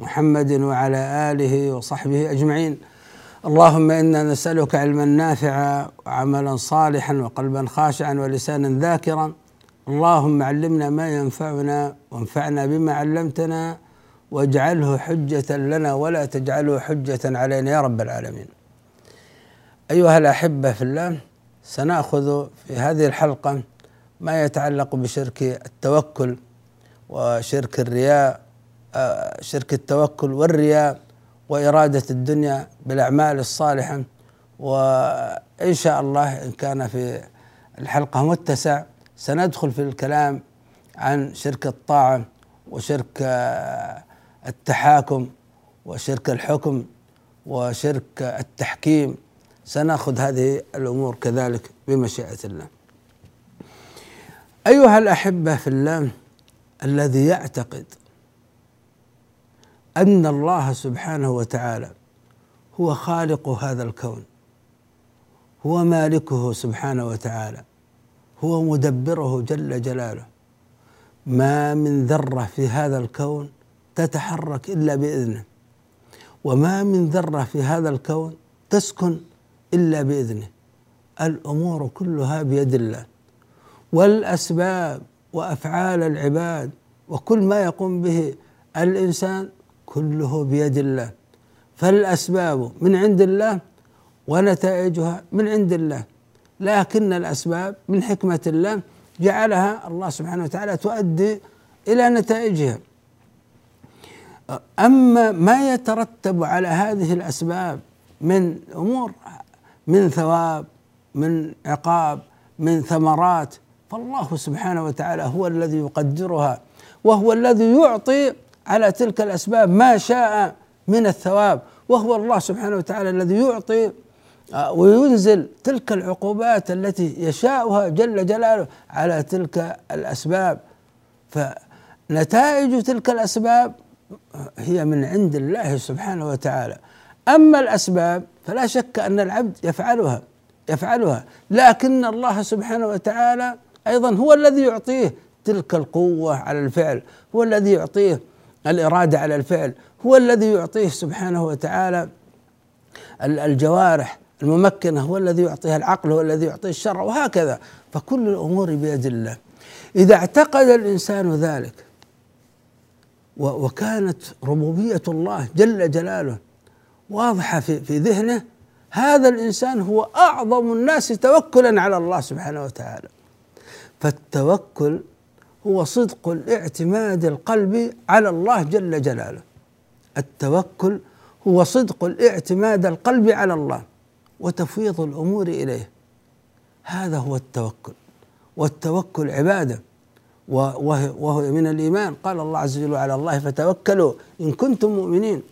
محمد وعلى آله وصحبه أجمعين. اللهم إنا نسألك علما نافعا وعملا صالحا وقلبا خاشعا ولسانا ذاكرا. اللهم علمنا ما ينفعنا وانفعنا بما علمتنا واجعله حجة لنا ولا تجعله حجة علينا يا رب العالمين. أيها الأحبة في الله سنأخذ في هذه الحلقة ما يتعلق بشرك التوكل وشرك الرياء شرك التوكل والرياء وإرادة الدنيا بالأعمال الصالحة وإن شاء الله إن كان في الحلقة متسع سندخل في الكلام عن شرك الطاعة وشرك التحاكم وشرك الحكم وشرك التحكيم سنأخذ هذه الأمور كذلك بمشيئة الله. أيها الأحبة في الله الذي يعتقد أن الله سبحانه وتعالى هو خالق هذا الكون هو مالكه سبحانه وتعالى هو مدبره جل جلاله. ما من ذرة في هذا الكون تتحرك إلا بإذنه وما من ذرة في هذا الكون تسكن إلا بإذنه. الأمور كلها بيد الله والأسباب وأفعال العباد وكل ما يقوم به الإنسان كله بيد الله. فالأسباب من عند الله ونتائجها من عند الله. لكن الأسباب من حكمة الله جعلها الله سبحانه وتعالى تؤدي إلى نتائجها. أما ما يترتب على هذه الأسباب من أمور من ثواب من عقاب من ثمرات فالله سبحانه وتعالى هو الذي يقدرها وهو الذي يعطي على تلك الأسباب ما شاء من الثواب وهو الله سبحانه وتعالى الذي يعطي وينزل تلك العقوبات التي يشاؤها جل جلاله على تلك الأسباب. فنتائج تلك الأسباب هي من عند الله سبحانه وتعالى. أما الأسباب فلا شك أن العبد يفعلها يفعلها. لكن الله سبحانه وتعالى أيضا هو الذي يعطيه تلك القوة على الفعل هو الذي يعطيه الإرادة على الفعل هو الذي يعطيه سبحانه وتعالى الجوارح الممكنة هو الذي يعطيها العقل هو الذي يعطيه الشرع وهكذا. فكل الأمور بيد الله. إذا اعتقد الإنسان ذلك وكانت ربوبية الله جل جلاله واضحة في في ذهنه هذا الإنسان هو أعظم الناس توكلا على الله سبحانه وتعالى. فالتوكل هو صدق الاعتماد القلبي على الله جل جلاله. التوكل هو صدق الاعتماد القلبي على الله وتفويض الأمور إليه. هذا هو التوكل. والتوكل عبادة. وهو من الإيمان. قال الله عز وجل على الله فتوكلوا إن كنتم مؤمنين.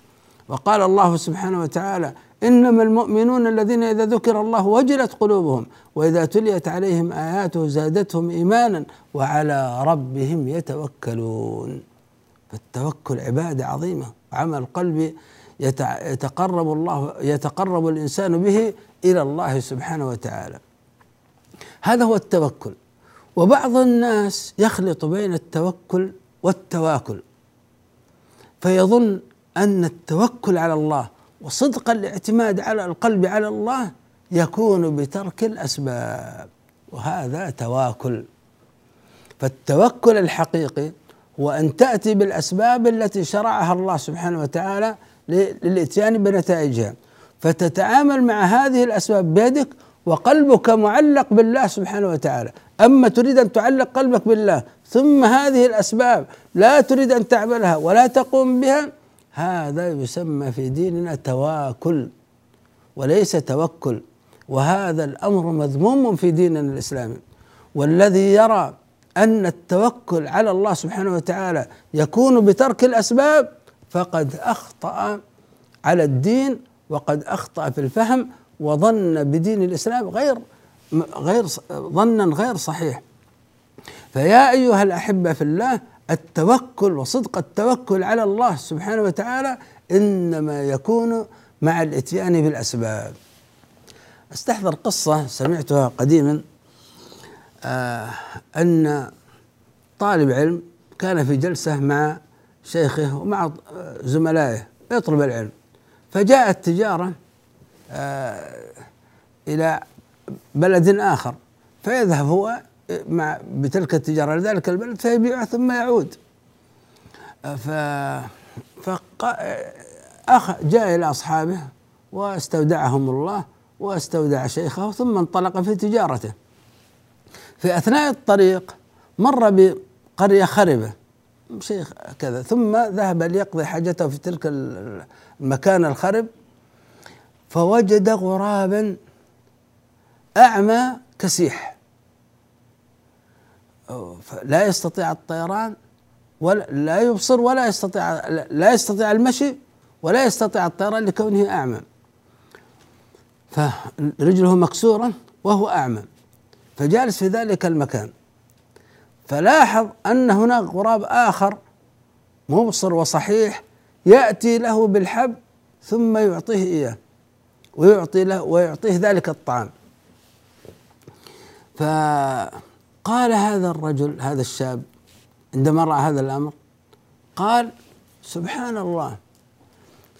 وقال الله سبحانه وتعالى إنما المؤمنون الذين إذا ذكر الله وجلت قلوبهم وإذا تليت عليهم آياته زادتهم إيمانا وعلى ربهم يتوكلون. فالتوكل عبادة عظيمة عمل قلبي يتقرب الله يتقرب الإنسان به إلى الله سبحانه وتعالى. هذا هو التوكل. وبعض الناس يخلط بين التوكل والتواكل. فيظن أن التوكل على الله وصدق الاعتماد على القلب على الله يكون بترك الأسباب وهذا تواكل. فالتوكل الحقيقي هو أن تأتي بالأسباب التي شرعها الله سبحانه وتعالى للإتيان بنتائجها. فتتعامل مع هذه الأسباب بيدك وقلبك معلق بالله سبحانه وتعالى. أما تريد أن تعلق قلبك بالله ثم هذه الأسباب لا تريد أن تعملها ولا تقوم بها هذا يسمى في ديننا تواكل وليس توكل وهذا الأمر مذموم في ديننا الإسلامي. والذي يرى أن التوكل على الله سبحانه وتعالى يكون بترك الأسباب فقد أخطأ على الدين وقد أخطأ في الفهم وظن بدين الإسلام غير غير ظنا غير صحيح. فيا أيها الأحبة في الله التوكل وصدق التوكل على الله سبحانه وتعالى إنما يكون مع الإتيان بالأسباب. أستحضر قصة سمعتها قديما آه أن طالب علم كان في جلسة مع شيخه ومع زملائه يطلب العلم. فجاءت تجارة آه إلى بلد آخر فيذهب هو مع بتلك التجارة. لذلك البلد فيبيعها ثم يعود. ف أخ جاء إلى أصحابه واستودعهم الله واستودع شيخه ثم انطلق في تجارته. في أثناء الطريق مر بقرية خربة شيخ كذا ثم ذهب ليقضي حاجته في تلك المكان الخرب فوجد غرابا أعمى كسيح. لا يستطيع الطيران ولا لا يبصر ولا يستطيع لا يستطيع المشي ولا يستطيع الطيران لكونه أعمى. فرجله مكسورة وهو أعمى. فجالس في ذلك المكان. فلاحظ أن هناك غراب آخر مبصر وصحيح يأتي له بالحب ثم يعطيه إياه ويعطي له ويعطيه ذلك الطعام. فقال هذا الرجل هذا الشاب عندما رأى هذا الأمر قال سبحان الله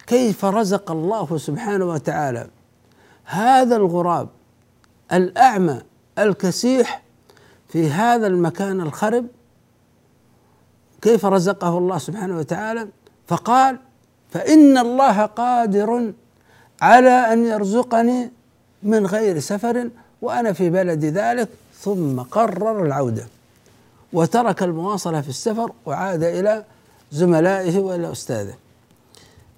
كيف رزق الله سبحانه وتعالى هذا الغراب الأعمى الكسيح في هذا المكان الخرب؟ كيف رزقه الله سبحانه وتعالى؟ فقال فإن الله قادر على أن يرزقني من غير سفر وأنا في بلد ذلك ثم قرر العودة وترك المواصلة في السفر وعاد إلى زملائه وإلى أستاذه.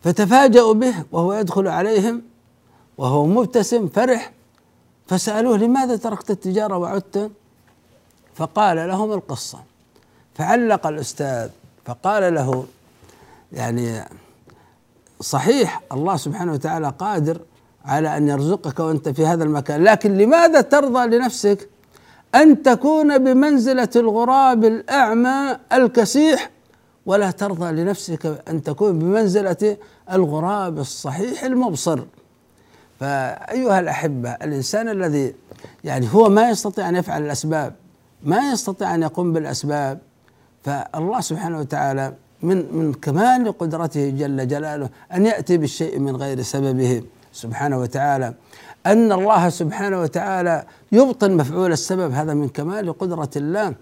فتفاجأوا به وهو يدخل عليهم وهو مبتسم فرح فسألوه لماذا تركت التجارة وعدت؟ فقال لهم القصة. فعلق الأستاذ فقال له يعني صحيح الله سبحانه وتعالى قادر على أن يرزقك وأنت في هذا المكان لكن لماذا ترضى لنفسك؟ أن تكون بمنزلة الغراب الأعمى الكسيح ولا ترضى لنفسك أن تكون بمنزلة الغراب الصحيح المبصر. فأيها الأحبة الإنسان الذي يعني هو ما يستطيع أن يفعل الأسباب ما يستطيع أن يقوم بالأسباب فالله سبحانه وتعالى من من كمال قدرته جل جلاله أن يأتي بالشيء من غير سببه سبحانه وتعالى. أن الله سبحانه وتعالى يبطل مفعول السبب هذا من كمال قدرة الله.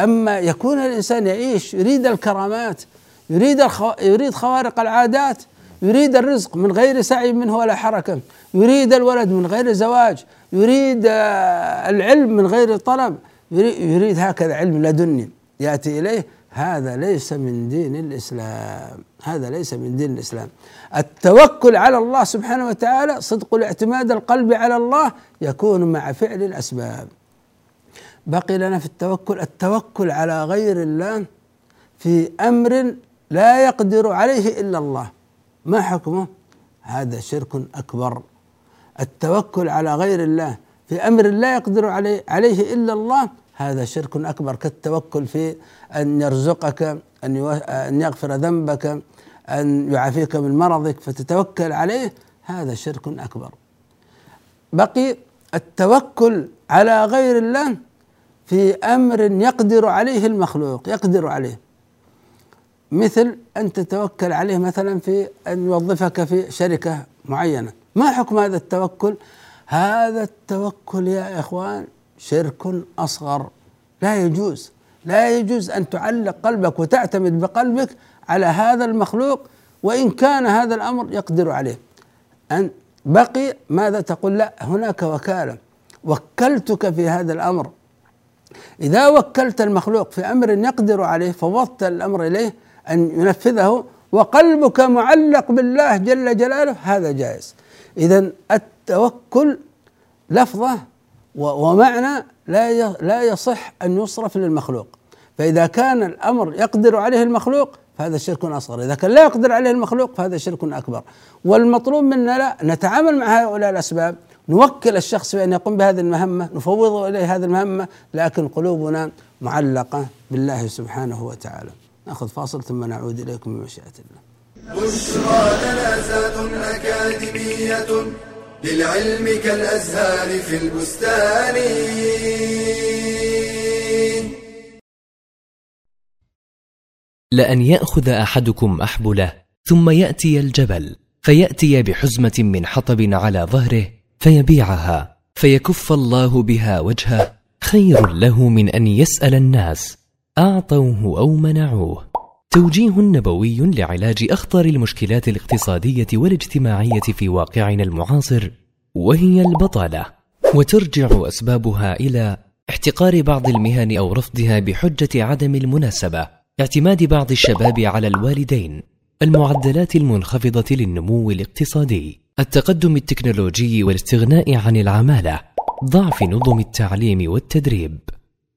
أما يكون الإنسان يعيش يريد الكرامات يريد الخو... يريد خوارق العادات يريد الرزق من غير سعي منه ولا حركة يريد الولد من غير زواج يريد آه، العلم من غير طلب يريد هكذا علم لدني يأتي إليه. هذا ليس من دين الإسلام. هذا ليس من دين الإسلام. التوكل على الله سبحانه وتعالى صدق الاعتماد القلب على الله يكون مع فعل الأسباب. بقي لنا في التوكل التوكل على غير الله في أمر لا يقدر عليه إلا الله. ما حكمه؟ هذا شرك أكبر. التوكل على غير الله في أمر لا يقدر عليه, عليه إلا الله هذا شرك أكبر كالتوكل في أن يرزقك أن, يغفر ذنبك أن يعافيك من مرضك فتتوكل عليه هذا شرك أكبر. بقي التوكل على غير الله في أمر يقدر عليه المخلوق يقدر عليه. مثل أن تتوكل عليه مثلا في أن يوظفك في شركة معينة. ما حكم هذا التوكل؟ هذا التوكل يا إخوان شرك أصغر. لا يجوز لا يجوز أن تعلق قلبك وتعتمد بقلبك على هذا المخلوق وإن كان هذا الأمر يقدر عليه. أن بقي ماذا تقول؟ لا هناك وكالة. وكلتك في هذا الأمر. إذا وكلت المخلوق في أمر يقدر عليه فوضت الأمر إليه أن ينفذه وقلبك معلق بالله جل جلاله هذا جائز. إذا التوكل لفظة ومعنى لا لا يصح أن يصرف للمخلوق. فإذا كان الأمر يقدر عليه المخلوق فهذا شرك أصغر. إذا كان لا يقدر عليه المخلوق فهذا شرك أكبر. والمطلوب منا لا نتعامل مع هؤلاء الأسباب نوكل الشخص بأن يقوم بهذه المهمة نفوض إليه هذه المهمة لكن قلوبنا معلقة بالله سبحانه وتعالى. نأخذ فاصل ثم نعود إليكم بمشيئة الله. بشرى أكاديمية للعلم كالأزهار في البستان. لأن يأخذ أحدكم أحبله ثم يأتي الجبل فيأتي بحزمة من حطب على ظهره فيبيعها فيكف الله بها وجهه. خير له من أن يسأل الناس أعطوه أو منعوه. توجيه نبوي لعلاج أخطر المشكلات الاقتصادية والاجتماعية في واقعنا المعاصر وهي البطالة. وترجع أسبابها إلى احتقار بعض المهن أو رفضها بحجة عدم المناسبة اعتماد بعض الشباب على الوالدين. المعدلات المنخفضة للنمو الاقتصادي التقدم التكنولوجي والاستغناء عن العمالة ضعف نظم التعليم والتدريب.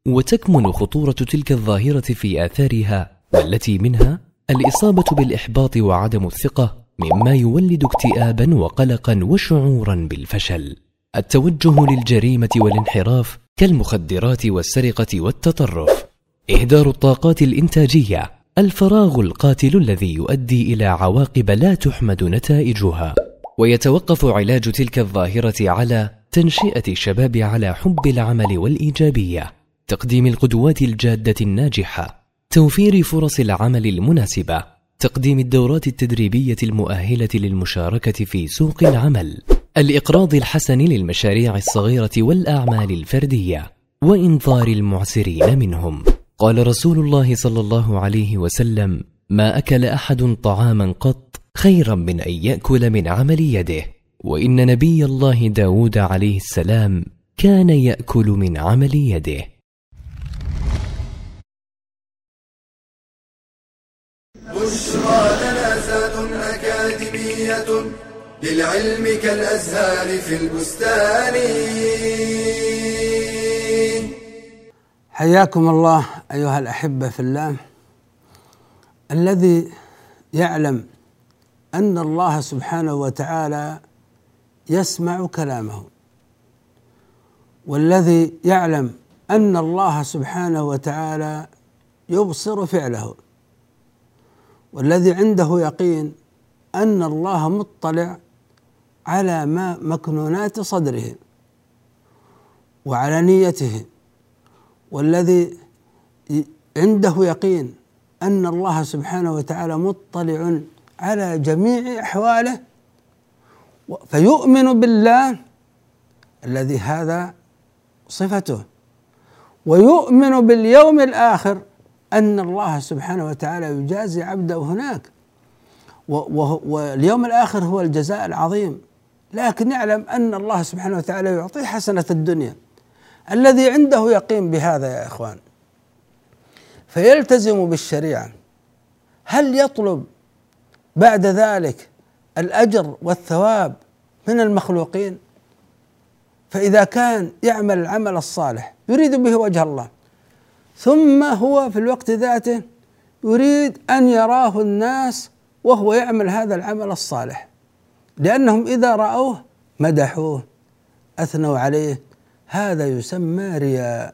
وتكمن خطورة تلك الظاهرة في آثارها والتي منها الإصابة بالإحباط وعدم الثقة مما يولد اكتئابا وقلقا وشعورا بالفشل. التوجه للجريمة والانحراف كالمخدرات والسرقة والتطرف. إهدار الطاقات الإنتاجية. الفراغ القاتل الذي يؤدي إلى عواقب لا تحمد نتائجها. ويتوقف علاج تلك الظاهرة على تنشئة الشباب على حب العمل والإيجابية. تقديم القدوات الجادة الناجحة. توفير فرص العمل المناسبة تقديم الدورات التدريبية المؤهلة للمشاركة في سوق العمل الإقراض الحسن للمشاريع الصغيرة والأعمال الفردية وإنظار المعسرين منهم. قال رسول الله صلى الله عليه وسلم ما أكل أحد طعاما قط خيرا من أن يأكل من عمل يده. وإن نبي الله داود عليه السلام كان يأكل من عمل يده. أكاديمية للعلم كالأزهار في البستان. حياكم الله أيها الأحبة في الله. الذي يعلم أن الله سبحانه وتعالى يسمع كلامه. والذي يعلم أن الله سبحانه وتعالى يبصر فعله. والذي عنده يقين أن الله مطلع على ما مكنونات صدره وعلى نيته والذي عنده يقين أن الله سبحانه وتعالى مطلع على جميع أحواله فيؤمن بالله الذي هذا صفته ويؤمن باليوم الآخر أن الله سبحانه وتعالى يجازي عبده هناك واليوم الآخر هو الجزاء العظيم. لكن يعلم أن الله سبحانه وتعالى يعطيه حسنة الدنيا. الذي عنده يقين بهذا يا إخوان. فيلتزم بالشريعة. هل يطلب بعد ذلك الأجر والثواب من المخلوقين؟ فإذا كان يعمل العمل الصالح يريد به وجه الله. ثم هو في الوقت ذاته يريد أن يراه الناس وهو يعمل هذا العمل الصالح. لأنهم إذا رأوه مدحوه أثنوا عليه. هذا يسمى رياء.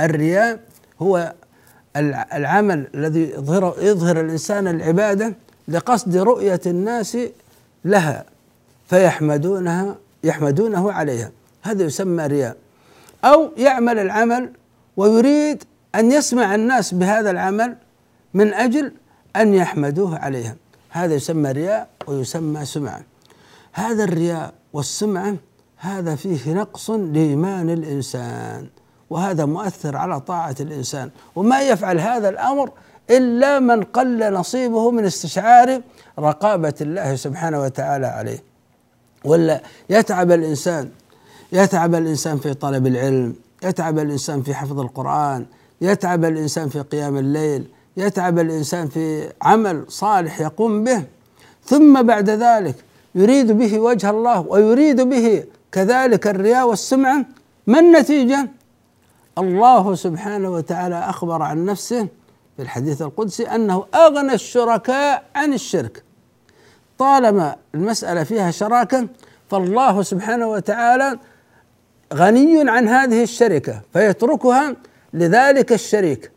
الرياء هو العمل الذي يظهر, يظهر الإنسان العبادة لقصد رؤية الناس لها فيحمدونها يحمدونه عليها. هذا يسمى رياء. أو يعمل العمل ويريد أن يسمع الناس بهذا العمل من أجل أن يحمدوه عليها. هذا يسمى رياء ويسمى سمعة. هذا الرياء والسمعة هذا فيه نقص لإيمان الإنسان وهذا مؤثر على طاعة الإنسان. وما يفعل هذا الأمر إلا من قل نصيبه من استشعار رقابة الله سبحانه وتعالى عليه. ولا يتعب الإنسان يتعب الإنسان في طلب العلم يتعب الإنسان في حفظ القرآن يتعب الإنسان في قيام الليل يتعب الإنسان في عمل صالح يقوم به ثم بعد ذلك يريد به وجه الله ويريد به كذلك الرياء والسمعة ما النتيجة؟ الله سبحانه وتعالى أخبر عن نفسه في الحديث القدسي أنه أغنى الشركاء عن الشرك طالما المسألة فيها شراكة فالله سبحانه وتعالى غني عن هذه الشركة فيتركها لذلك الشريك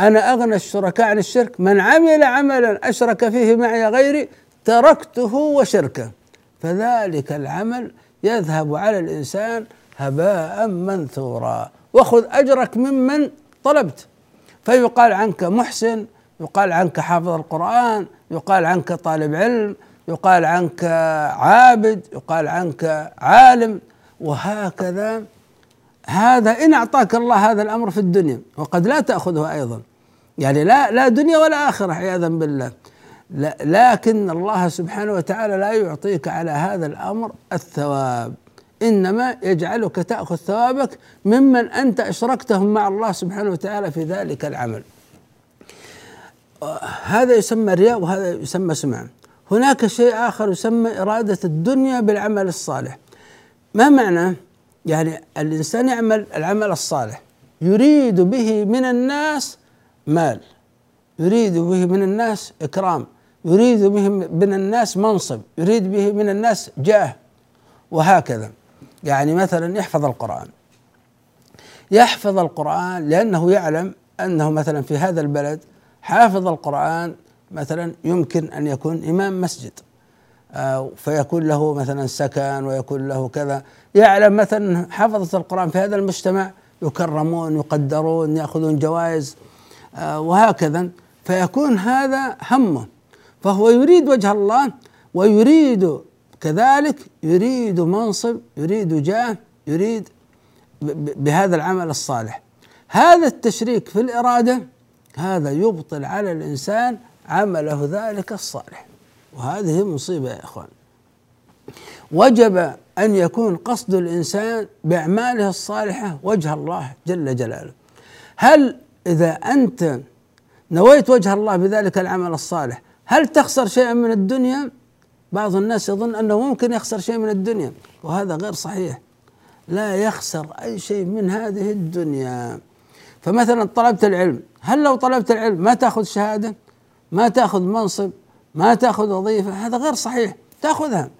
أنا أغنى الشركاء عن الشرك من عمل عملا أشرك فيه معي غيري تركته وشركه. فذلك العمل يذهب على الإنسان هباء منثورا. وخذ أجرك ممن طلبت. فيقال عنك محسن يقال عنك حافظ القرآن يقال عنك طالب علم يقال عنك عابد يقال عنك عالم. وهكذا هذا إن أعطاك الله هذا الأمر في الدنيا وقد لا تأخذه أيضا. يعني لا لا دنيا ولا آخرة عياذا بالله. لكن الله سبحانه وتعالى لا يعطيك على هذا الأمر الثواب. إنما يجعلك تأخذ ثوابك ممن أنت أشركتهم مع الله سبحانه وتعالى في ذلك العمل. هذا يسمى رياء وهذا يسمى سمع هناك شيء آخر يسمى إرادة الدنيا بالعمل الصالح. ما معنى؟ يعني الإنسان يعمل العمل الصالح. يريد به من الناس مال. يريد به من الناس إكرام. يريد به من الناس منصب. يريد به من الناس جاه. وهكذا. يعني مثلا يحفظ القرآن. يحفظ القرآن لأنه يعلم أنه مثلا في هذا البلد حافظ القرآن مثلا يمكن أن يكون إمام مسجد. آه، فيكون له مثلا سكن ويكون له كذا. يعلم مثلا حفظة القرآن في هذا المجتمع يكرمون يقدرون يأخذون جوائز آه، وهكذا. فيكون هذا همه. فهو يريد وجه الله ويريد كذلك يريد منصب يريد جاه يريد بهذا العمل الصالح. هذا التشريك في الإرادة هذا يبطل على الإنسان عمله ذلك الصالح. وهذه مصيبة يا إخوان. وجب أن يكون قصد الإنسان بأعماله الصالحة وجه الله جل جلاله. هل إذا أنت نويت وجه الله بذلك العمل الصالح هل تخسر شيئا من الدنيا؟ بعض الناس يظن أنه ممكن يخسر شيء من الدنيا وهذا غير صحيح. لا يخسر أي شيء من هذه الدنيا. فمثلا طلبت العلم هل لو طلبت العلم ما تأخذ شهادة؟ ما تأخذ منصب؟ ما تأخذ وظيفة؟ هذا غير صحيح تأخذها.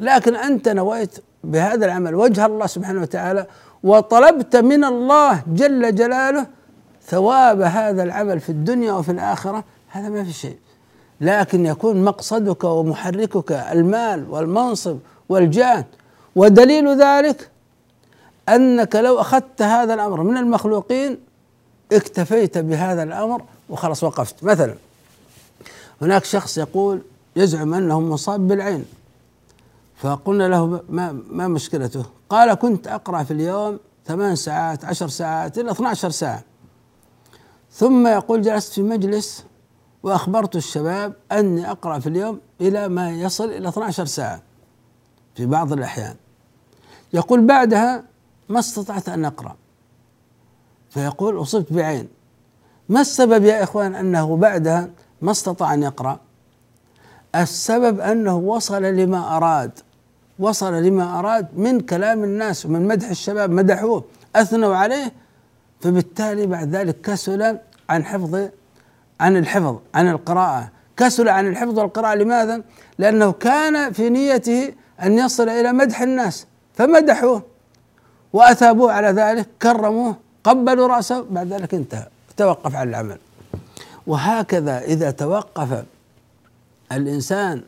لكن أنت نويت بهذا العمل وجه الله سبحانه وتعالى وطلبت من الله جل جلاله ثواب هذا العمل في الدنيا وفي الآخرة. هذا ما في شيء. لكن يكون مقصدك ومحركك المال والمنصب والجاه. ودليل ذلك أنك لو أخذت هذا الأمر من المخلوقين اكتفيت بهذا الأمر وخلاص وقفت. مثلا هناك شخص يقول يزعم أنه مصاب بالعين. فقلنا له ما ما مشكلته؟ قال كنت أقرأ في اليوم ثمان ساعات عشر ساعات إلى 12 ساعة. ثم يقول جلست في مجلس وأخبرت الشباب أني أقرأ في اليوم إلى ما يصل إلى 12 ساعة في بعض الأحيان. يقول بعدها ما استطعت أن أقرأ. فيقول أصبت بعين. ما السبب يا إخوان أنه بعدها ما استطاع أن يقرأ؟ السبب أنه وصل لما أراد. وصل لما أراد من كلام الناس ومن مدح الشباب مدحوه أثنوا عليه فبالتالي بعد ذلك كسل عن حفظ عن الحفظ عن القراءة. كسل عن الحفظ والقراءة. لماذا؟ لأنه كان في نيته أن يصل إلى مدح الناس فمدحوه وأثابوه على ذلك كرموه قبلوا رأسه بعد ذلك انتهى توقف عن العمل. وهكذا إذا توقف الإنسان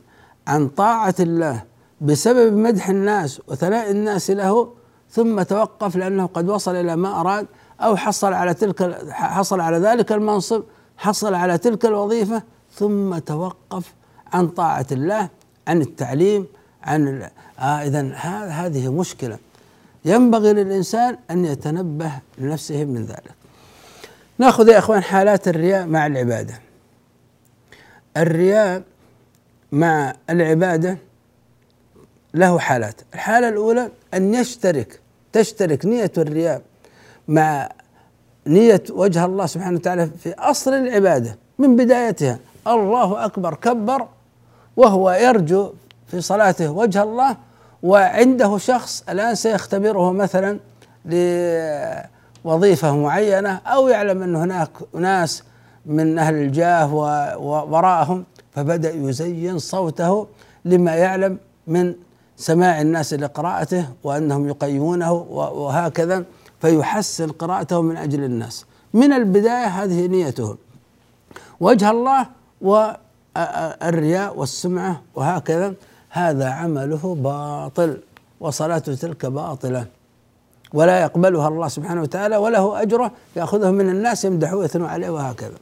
عن طاعة الله بسبب مدح الناس وثناء الناس له ثم توقف لأنه قد وصل إلى ما أراد أو حصل على تلك حصل على ذلك المنصب حصل على تلك الوظيفة ثم توقف عن طاعة الله عن التعليم عن آه إذا هذه مشكلة. ينبغي للإنسان أن يتنبه لنفسه من ذلك. نأخذ يا إخوان حالات الرياء مع العبادة. الرياء مع العبادة له حالات. الحالة الأولى أن يشترك تشترك نية الرياء مع نية وجه الله سبحانه وتعالى في أصل العبادة من بدايتها. الله أكبر كبر وهو يرجو في صلاته وجه الله وعنده شخص الآن سيختبره مثلا لوظيفة معينة أو يعلم أن هناك ناس من أهل الجاه ووراءهم فبدأ يزين صوته لما يعلم من سماع الناس لقراءته وأنهم يقيمونه وهكذا فيحسن قراءته من أجل الناس. من البداية هذه نيته وجه الله والرياء والسمعة وهكذا هذا عمله باطل وصلاته تلك باطلة. ولا يقبلها الله سبحانه وتعالى وله أجره يأخذه من الناس يمدحوه ويثنوا عليه وهكذا.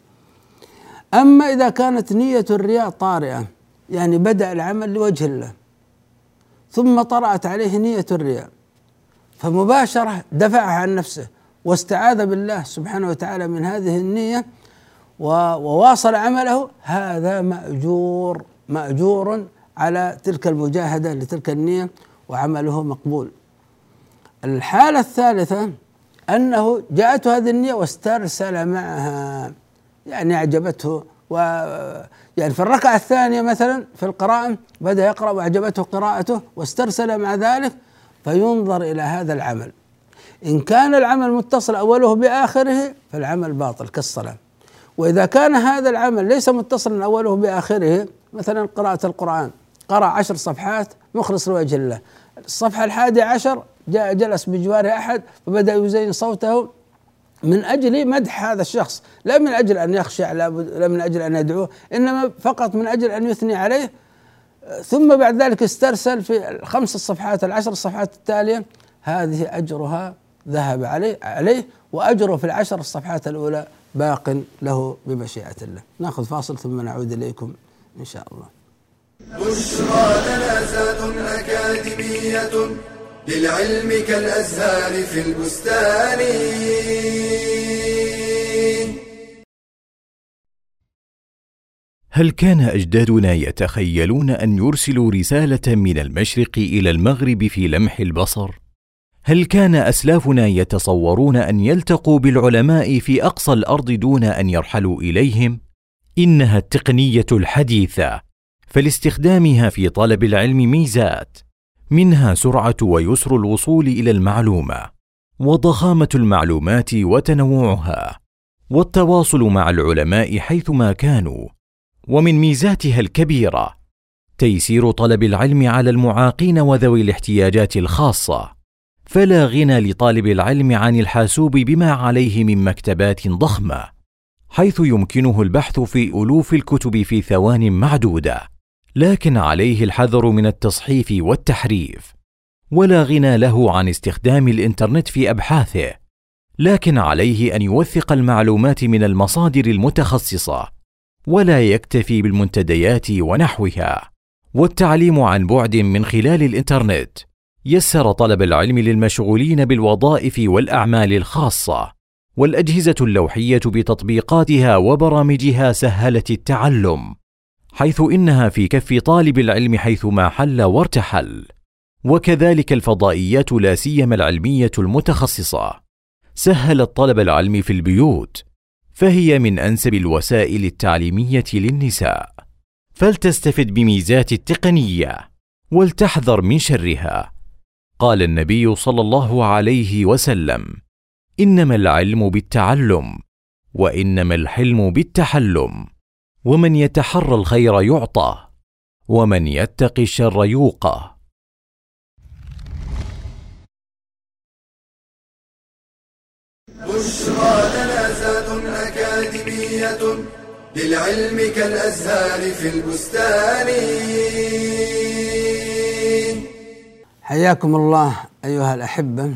أما إذا كانت نية الرياء طارئة يعني بدأ العمل لوجه الله ثم طرأت عليه نية الرياء فمباشرة دفعها عن نفسه واستعاذ بالله سبحانه وتعالى من هذه النية وواصل عمله هذا مأجور مأجور على تلك المجاهدة لتلك النية وعمله مقبول. الحالة الثالثة أنه جاءته هذه النية واسترسل معها يعني أعجبته و يعني في الركعة الثانية مثلا في القراءة بدأ يقرأ وأعجبته قراءته واسترسل مع ذلك فينظر إلى هذا العمل. إن كان العمل متصل أوله بآخره فالعمل باطل كالصلاة. وإذا كان هذا العمل ليس متصلا أوله بآخره مثلا قراءة القرآن قرأ عشر صفحات مخلص لوجه الله. الصفحة الحادية عشر جاء جلس بجواره أحد وبدأ يزين صوته من أجل مدح هذا الشخص. لا من أجل أن يخشع لا من أجل أن يدعوه إنما فقط من أجل أن يثني عليه. ثم بعد ذلك استرسل في الخمس الصفحات العشر الصفحات التالية هذه أجرها ذهب عليه عليه وأجره في العشر الصفحات الأولى باق له بمشيئة الله. نأخذ فاصل ثم نعود إليكم إن شاء الله. بشرى أكاديمية. للعلم كالأزهار في البستان. هل كان أجدادنا يتخيلون أن يرسلوا رسالة من المشرق إلى المغرب في لمح البصر؟ هل كان أسلافنا يتصورون أن يلتقوا بالعلماء في أقصى الأرض دون أن يرحلوا إليهم؟ إنها التقنية الحديثة فلاستخدامها في طلب العلم ميزات. منها سرعة ويسر الوصول إلى المعلومة وضخامة المعلومات وتنوعها والتواصل مع العلماء حيثما كانوا ومن ميزاتها الكبيرة تيسير طلب العلم على المعاقين وذوي الاحتياجات الخاصة فلا غنى لطالب العلم عن الحاسوب بما عليه من مكتبات ضخمة حيث يمكنه البحث في ألوف الكتب في ثوان معدودة. لكن عليه الحذر من التصحيف والتحريف ولا غنى له عن استخدام الإنترنت في أبحاثه لكن عليه أن يوثق المعلومات من المصادر المتخصصة ولا يكتفي بالمنتديات ونحوها والتعليم عن بعد من خلال الإنترنت يسر طلب العلم للمشغولين بالوظائف والأعمال الخاصة والأجهزة اللوحية بتطبيقاتها وبرامجها سهلت التعلم. حيث إنها في كف طالب العلم حيثما حل وارتحل. وكذلك الفضائيات لا سيما العلمية المتخصصة. سهلت طلب العلم في البيوت فهي من أنسب الوسائل التعليمية للنساء. فلتستفد بميزات التقنية ولتحذر من شرها. قال النبي صلى الله عليه وسلم إنما العلم بالتعلم وإنما الحلم بالتحلم. ومن يتحرى الخير يعطى ومن يتق الشر يوقى. بشرى لنا أكاديمية للعلم كالأزهار في البستان. حياكم الله أيها الأحبة.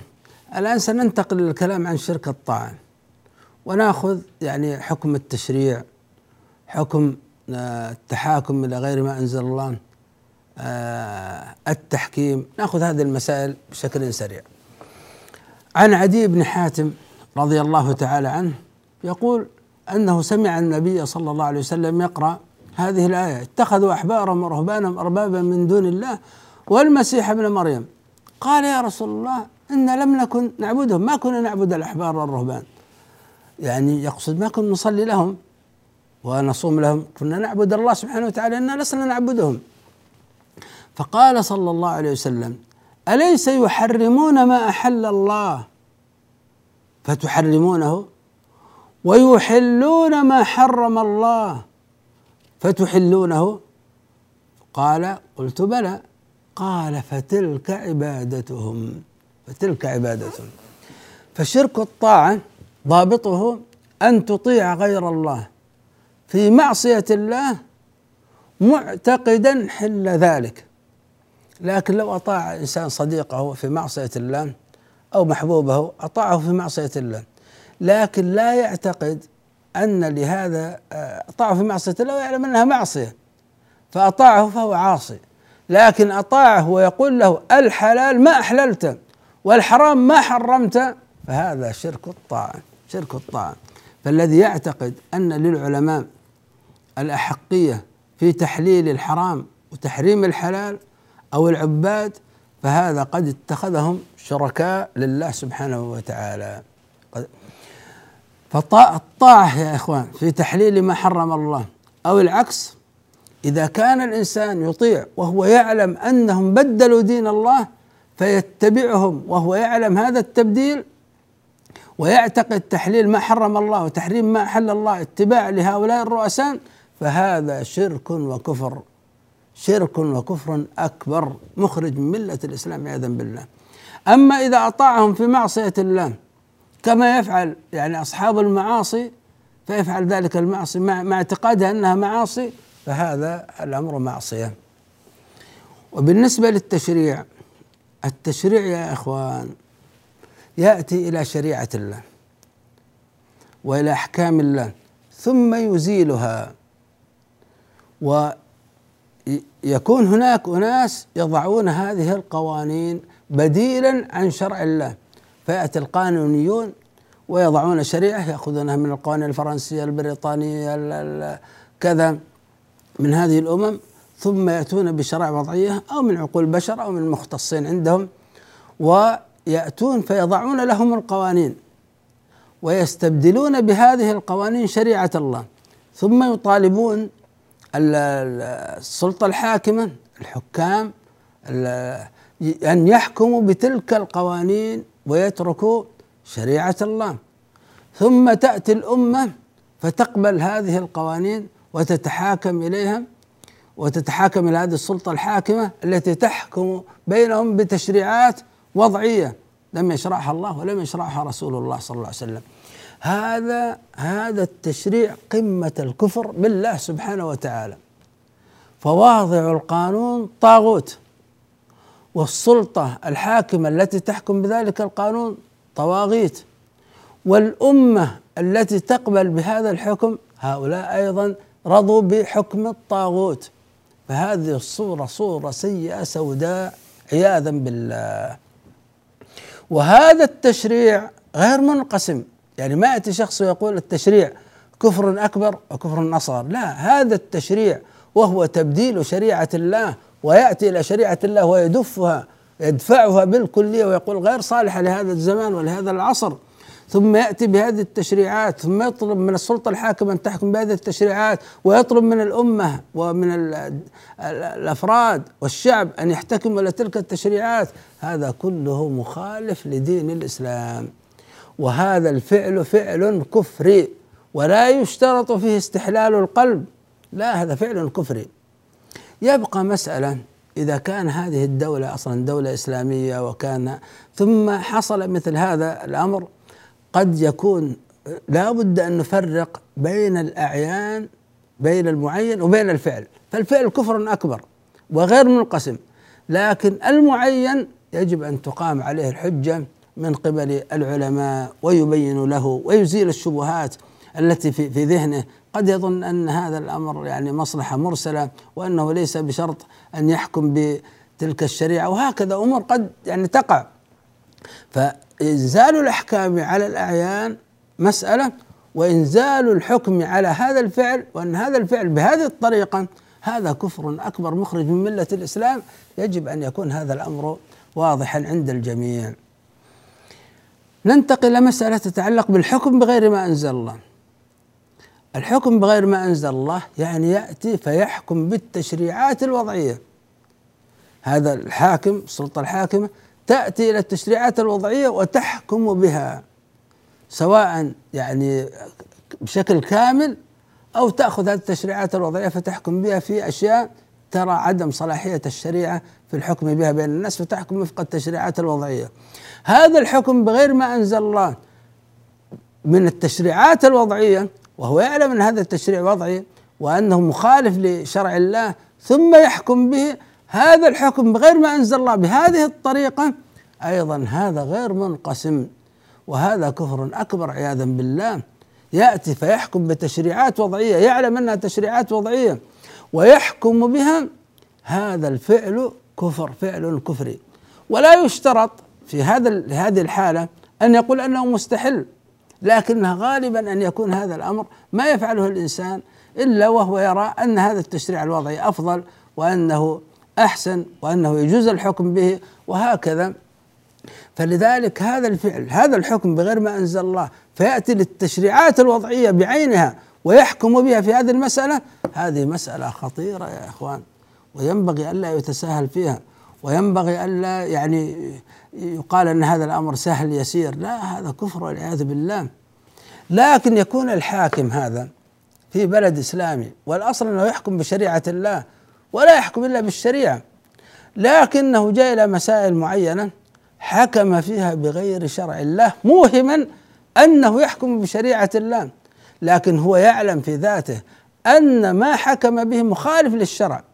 الآن سننتقل للكلام عن شرك الطاعن ونأخذ يعني حكم التشريع. حكم آه، التحاكم إلى غير ما أنزل الله آه، التحكيم. نأخذ هذه المسائل بشكل سريع. عن عدي بن حاتم رضي الله تعالى عنه يقول أنه سمع النبي صلى الله عليه وسلم يقرأ هذه الآية اتخذوا أحبارهم ورهبانهم أربابا من دون الله والمسيح ابن مريم. قال يا رسول الله إن لم نكن نعبدهم. ما كنا نعبد الأحبار والرهبان. يعني يقصد ما كنا نصلي لهم. ونصوم لهم كنا نعبد الله سبحانه وتعالى إنا لسنا نعبدهم. فقال صلى الله عليه وسلم أليس يحرمون ما أحل الله؟ فتحرمونه ويحلون ما حرم الله. فتحلونه؟ قال قلت بلى. قال فتلك عبادتهم. فتلك عبادتهم. فشرك الطاعة ضابطه أن تطيع غير الله. في معصية الله معتقدا حل ذلك. لكن لو أطاع إنسان صديقه في معصية الله أو محبوبه أطاعه في معصية الله. لكن لا يعتقد أن لهذا أطاعه في معصية الله ويعلم أنها معصية. فأطاعه فهو عاصي. لكن أطاعه ويقول له الحلال ما أحللت والحرام ما حرمت فهذا شرك الطاعة شرك الطاعة. فالذي يعتقد أن للعلماء الأحقية في تحليل الحرام وتحريم الحلال أو العباد فهذا قد اتخذهم شركاء لله سبحانه وتعالى. فالطاعة يا إخوان في تحليل ما حرم الله أو العكس إذا كان الإنسان يطيع وهو يعلم أنهم بدلوا دين الله فيتبعهم وهو يعلم هذا التبديل ويعتقد تحليل ما حرم الله وتحريم ما أحل الله اتباع لهؤلاء الرؤساء فهذا شرك وكفر. شرك وكفر أكبر مخرج من ملة الإسلام عياذا بالله. أما إذا أطاعهم في معصية الله كما يفعل يعني أصحاب المعاصي فيفعل ذلك المعصي مع, اعتقادها أنها معاصي فهذا الأمر معصية. وبالنسبة للتشريع التشريع يا إخوان يأتي إلى شريعة الله وإلى أحكام الله ثم يزيلها ويكون هناك أناس يضعون هذه القوانين بديلا عن شرع الله. فيأتي القانونيون ويضعون شريعة يأخذونها من القوانين الفرنسية البريطانية كذا من هذه الأمم ثم يأتون بشرائع وضعية أو من عقول بشر أو من المختصين عندهم ويأتون فيضعون لهم القوانين ويستبدلون بهذه القوانين شريعة الله. ثم يطالبون السلطة الحاكمة الحكام أن يحكموا بتلك القوانين ويتركوا شريعة الله. ثم تأتي الأمة فتقبل هذه القوانين وتتحاكم إليها وتتحاكم إلى هذه السلطة الحاكمة التي تحكم بينهم بتشريعات وضعية. لم يشرعها الله ولم يشرعها رسول الله صلى الله عليه وسلم. هذا هذا التشريع قمة الكفر بالله سبحانه وتعالى. فواضع القانون طاغوت والسلطة الحاكمة التي تحكم بذلك القانون طواغيت والأمة التي تقبل بهذا الحكم هؤلاء أيضا رضوا بحكم الطاغوت. فهذه الصورة صورة سيئة سوداء عياذا بالله. وهذا التشريع غير منقسم. يعني ما يأتي شخص ويقول التشريع كفر أكبر وكفر أصغر. لا هذا التشريع وهو تبديل شريعة الله ويأتي إلى شريعة الله ويدفها يدفعها بالكلية ويقول غير صالحة لهذا الزمان ولهذا العصر. ثم يأتي بهذه التشريعات ثم يطلب من السلطة الحاكمة أن تحكم بهذه التشريعات ويطلب من الأمة ومن الأفراد والشعب أن يحتكموا إلى تلك التشريعات. هذا كله مخالف لدين الإسلام. وهذا الفعل فعل كفري ولا يشترط فيه استحلال القلب. لا هذا فعل كفري. يبقى مسألة إذا كان هذه الدولة أصلا دولة إسلامية وكان ثم حصل مثل هذا الأمر قد يكون لا بد أن نفرق بين الأعيان بين المعين وبين الفعل. فالفعل كفر أكبر وغير منقسم لكن المعين يجب أن تقام عليه الحجة من قبل العلماء ويبين له ويزيل الشبهات التي في في ذهنه. قد يظن أن هذا الأمر يعني مصلحة مرسلة وأنه ليس بشرط أن يحكم بتلك الشريعة وهكذا أمور قد يعني تقع. فإنزال الأحكام على الأعيان مسألة وإنزال الحكم على هذا الفعل وأن هذا الفعل بهذه الطريقة هذا كفر أكبر مخرج من ملة الإسلام يجب أن يكون هذا الأمر واضحا عند الجميع. ننتقل إلى مسألة تتعلق بالحكم بغير ما أنزل الله. الحكم بغير ما أنزل الله يعني يأتي فيحكم بالتشريعات الوضعية. هذا الحاكم السلطة الحاكمة تأتي إلى التشريعات الوضعية وتحكم بها سواء يعني بشكل كامل أو تأخذ هذه التشريعات الوضعية فتحكم بها في أشياء ترى عدم صلاحية الشريعة في الحكم بها بين الناس فتحكم وفق التشريعات الوضعية. هذا الحكم بغير ما أنزل الله من التشريعات الوضعية وهو يعلم أن هذا التشريع وضعي وأنه مخالف لشرع الله ثم يحكم به هذا الحكم بغير ما أنزل الله بهذه الطريقة أيضا هذا غير منقسم وهذا كفر أكبر عياذا بالله. يأتي فيحكم بتشريعات وضعية يعلم أنها تشريعات وضعية ويحكم بها هذا الفعل كفر فعل كفري ولا يشترط في هذا هذه الحالة أن يقول أنه مستحل لكنها غالبا أن يكون هذا الأمر ما يفعله الإنسان إلا وهو يرى أن هذا التشريع الوضعي أفضل وأنه أحسن وأنه يجوز الحكم به وهكذا. فلذلك هذا الفعل هذا الحكم بغير ما أنزل الله فيأتي للتشريعات الوضعية بعينها ويحكم بها في هذه المسألة هذه مسألة خطيرة يا إخوان. وينبغي ألا يتساهل فيها وينبغي ألا يعني يقال أن هذا الأمر سهل يسير. لا هذا كفر والعياذ بالله. لكن يكون الحاكم هذا في بلد إسلامي والأصل أنه يحكم بشريعة الله ولا يحكم إلا بالشريعة. لكنه جاء إلى مسائل معينة حكم فيها بغير شرع الله موهما أنه يحكم بشريعة الله. لكن هو يعلم في ذاته أن ما حكم به مخالف للشرع.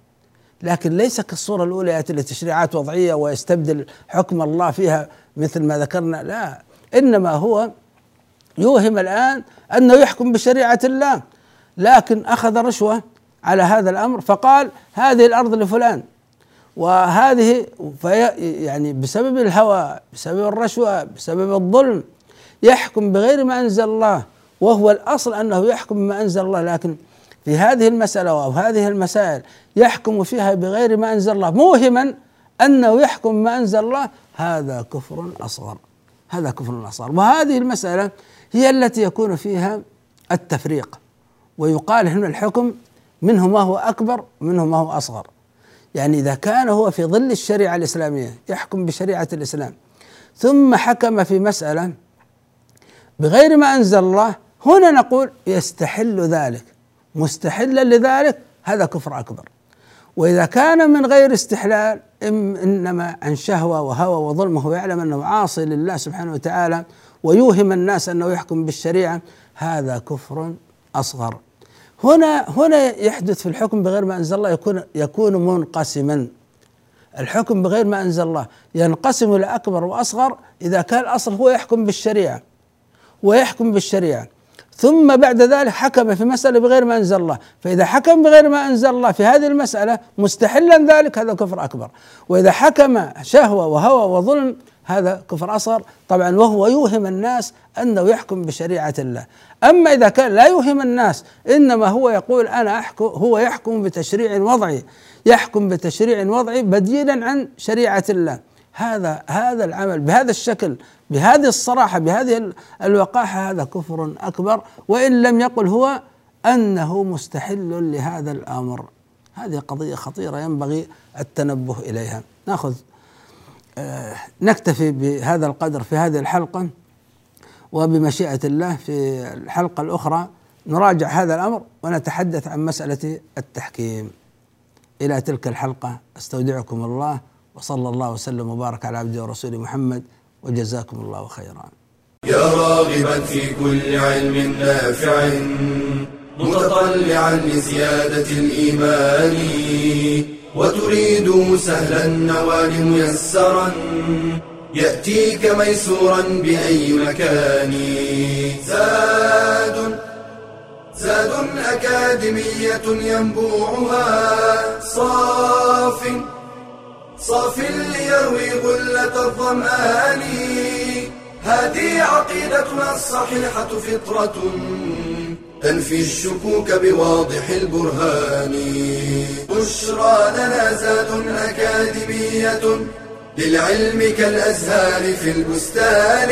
لكن ليس كالصورة الأولى يأتي لتشريعات وضعية ويستبدل حكم الله فيها مثل ما ذكرنا. لا إنما هو يوهم الآن أنه يحكم بشريعة الله. لكن أخذ رشوة على هذا الأمر فقال هذه الأرض لفلان. وهذه في يعني بسبب الهوى بسبب الرشوة بسبب الظلم يحكم بغير ما أنزل الله. وهو الأصل أنه يحكم بما أنزل الله لكن في هذه المسألة أو هذه المسائل يحكم فيها بغير ما أنزل الله موهما أنه يحكم ما أنزل الله هذا كفر أصغر هذا كفر أصغر. وهذه المسألة هي التي يكون فيها التفريق ويقال هنا الحكم منه ما هو أكبر ومنه ما هو أصغر. يعني إذا كان هو في ظل الشريعة الإسلامية يحكم بشريعة الإسلام ثم حكم في مسألة بغير ما أنزل الله هنا نقول يستحل ذلك. مستحلا لذلك هذا كفر أكبر. وإذا كان من غير استحلال إنما عن شهوة وهوى وظلم وهو يعلم أنه عاصي لله سبحانه وتعالى ويوهم الناس أنه يحكم بالشريعة هذا كفر أصغر. هنا هنا يحدث في الحكم بغير ما أنزل الله يكون يكون منقسما. الحكم بغير ما أنزل الله ينقسم إلى أكبر وأصغر إذا كان الأصل هو يحكم بالشريعة. ويحكم بالشريعة. ثم بعد ذلك حكم في مسألة بغير ما أنزل الله. فإذا حكم بغير ما أنزل الله في هذه المسألة مستحلا ذلك هذا كفر أكبر. وإذا حكم شهوة وهوى وظلم هذا كفر أصغر. طبعا وهو يوهم الناس أنه يحكم بشريعة الله. أما إذا كان لا يوهم الناس إنما هو يقول أنا أحكم هو يحكم بتشريع وضعي. يحكم بتشريع وضعي بديلا عن شريعة الله. هذا هذا العمل بهذا الشكل بهذه الصراحة بهذه الوقاحة هذا كفر أكبر. وإن لم يقل هو أنه مستحل لهذا الأمر. هذه قضية خطيرة ينبغي التنبه إليها. نأخذ آه نكتفي بهذا القدر في هذه الحلقة وبمشيئة الله في الحلقة الأخرى نراجع هذا الأمر ونتحدث عن مسألة التحكيم. إلى تلك الحلقة أستودعكم الله وصلى الله وسلم وبارك على عبده ورسوله محمد وجزاكم الله خيرا. يا راغبا في كل علم نافع متطلعا لزيادة الإيمان وتريد سهلا النوال ميسرا يأتيك ميسورا بأي مكان. زاد زاد أكاديمية ينبوعها صاف صاف ليروي غلة الظمآن. هذه عقيدتنا الصحيحة فطرة تنفي الشكوك بواضح البرهان. بشرى لنا زاد أكاديمية للعلم كالأزهار في البستان.